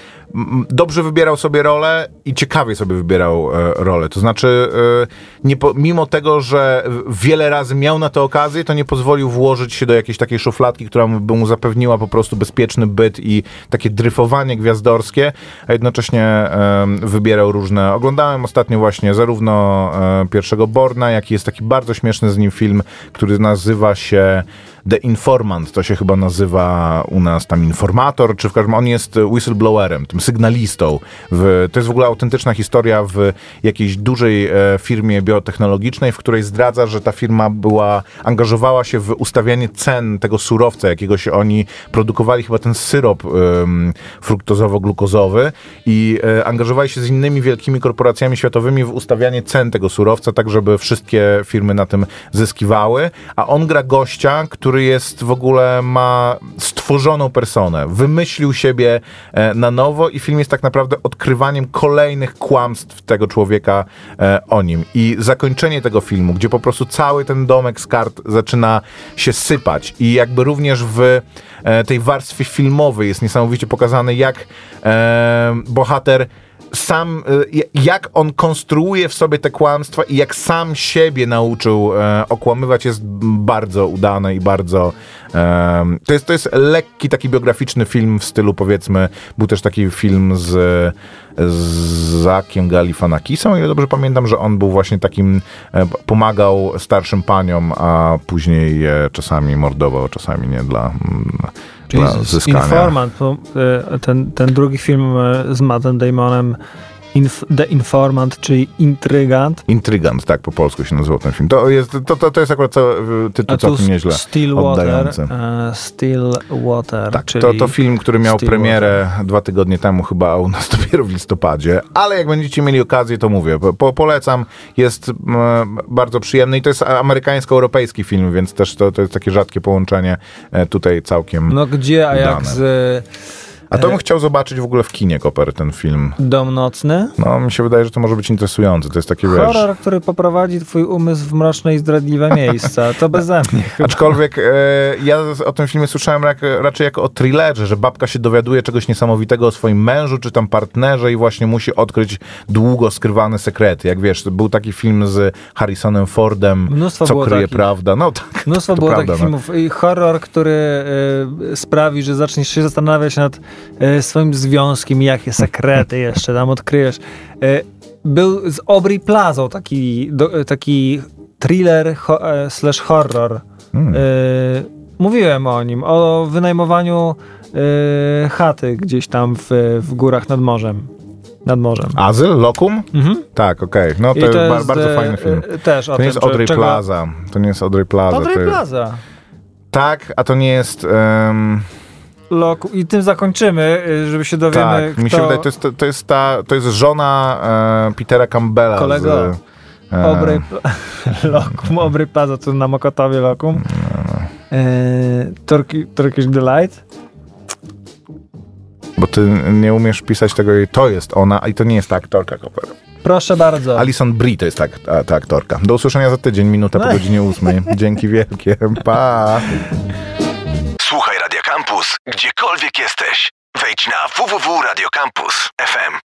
dobrze wybierał sobie rolę i ciekawie sobie wybierał e, rolę. To znaczy, e, nie po, mimo tego, że wiele razy miał na to okazję, to nie pozwolił włożyć się do jakiejś takiej szufladki, która by mu zapewniła po prostu bezpieczny byt i takie dryfowanie gwiazdorskie, a jednocześnie e, wybierał różne. Oglądałem ostatnio właśnie zarówno e, pierwszego Borna, jak i jest taki bardzo śmieszny z nim film, który nazywa się The Informant, to się chyba nazywa u nas tam informator, czy w każdym on jest whistleblowerem, tym sygnalistą. W, to jest w ogóle autentyczna historia w jakiejś dużej e, firmie biotechnologicznej, w której zdradza, że ta firma była, angażowała się w ustawianie cen tego surowca, jakiego się oni produkowali, chyba ten syrop em, fruktozowo-glukozowy i e, angażowali się z innymi wielkimi korporacjami światowymi w ustawianie cen tego surowca, tak żeby wszystkie firmy na tym zyskiwały, a on gra gościa, który jest w ogóle, ma stworzoną personę, wymyślił siebie e, na nowo i film jest tak naprawdę odkrywaniem kolejnych kłamstw tego człowieka e, o nim. I zakończenie tego filmu, gdzie po prostu cały ten domek z kart zaczyna się sypać i jakby również w e, tej warstwie filmowej jest niesamowicie pokazane, jak bohater sam, y, jak on konstruuje w sobie te kłamstwa i jak sam siebie nauczył e, okłamywać jest bardzo udane i bardzo to, jest, to jest lekki taki biograficzny film w stylu powiedzmy, był też taki film z, z Zakiem Galifanakisem, o ile dobrze pamiętam, że on był właśnie takim, e, pomagał starszym paniom, a później czasami mordował, czasami nie dla, zyskania. Informant, e, ten, ten drugi film e, z Mattem Damonem, Inf The Informant, czyli Intrygant, Intrygant, tak po polsku się nazywał ten film. To jest, to, to, to jest akurat cały, tytuł całkiem nieźle Stillwater, oddający. e, Stillwater, Tak, to, to film, który miał Stillwater. premierę dwa tygodnie temu chyba, a u nas [LAUGHS] dopiero w listopadzie. Ale jak będziecie mieli okazję, to mówię. Po, polecam. Jest mm, bardzo przyjemny i to jest amerykańsko-europejski film, więc też to, to jest takie rzadkie połączenie e, tutaj całkiem. No gdzie, a jak z a to bym chciał zobaczyć w ogóle w kinie, Koper, ten film. Dom Nocny? No, mi się wydaje, że to może być interesujące. To jest wiesz... Horror, który poprowadzi twój umysł w mroczne i zdradliwe miejsca. To beze [LAUGHS] mnie chyba. Aczkolwiek e, ja o tym filmie słyszałem jak, raczej jako o thrillerze, że babka się dowiaduje czegoś niesamowitego o swoim mężu czy tam partnerze i właśnie musi odkryć długo skrywane sekrety. Jak wiesz, był taki film z Harrisonem Fordem, Mnóstwo co było kryje takich. prawda. No tak, Mnóstwo to było prawda, takich no. filmów. I horror, który y, sprawi, że zaczniesz się zastanawiać nad swoim związkiem, jakie sekrety jeszcze tam odkryjesz. Y, był z Aubrey Plazą taki, do, y, taki thriller ho, e, slash horror. Hmm. Mówiłem o nim, o wynajmowaniu chaty gdzieś tam w, w górach nad morzem. Nad morzem. Azyl? Lokum? Mhm. Tak, okej. No to, I jest ba- jest, bardzo e, fajny film. e, Też To nie jest Audrey czego- Plaza. To nie jest Audrey Plaza. Audrey to jest... Plaza. Tak, a to nie jest... em, Loku. I tym zakończymy, y, żeby się dowiemy, tak, kto... mi się wydaje, to jest, to jest, ta, to jest żona e, Petera Campbella. Kolego, z, e, Obry, [LAUGHS] lokum, Obry Plaza, tu na Mokotowie Lokum. E, Turki, Turkish Delight. Bo ty nie umiesz pisać tego, i to jest ona, i to nie jest ta aktorka, Koper. Proszę bardzo. Alison Brie to jest ta, ta, ta aktorka. Do usłyszenia za tydzień, minuta po No. godzinie ósmej. Dzięki wielkie. Pa! [LAUGHS] Gdziekolwiek jesteś. Wejdź na www.radiocampus.fm.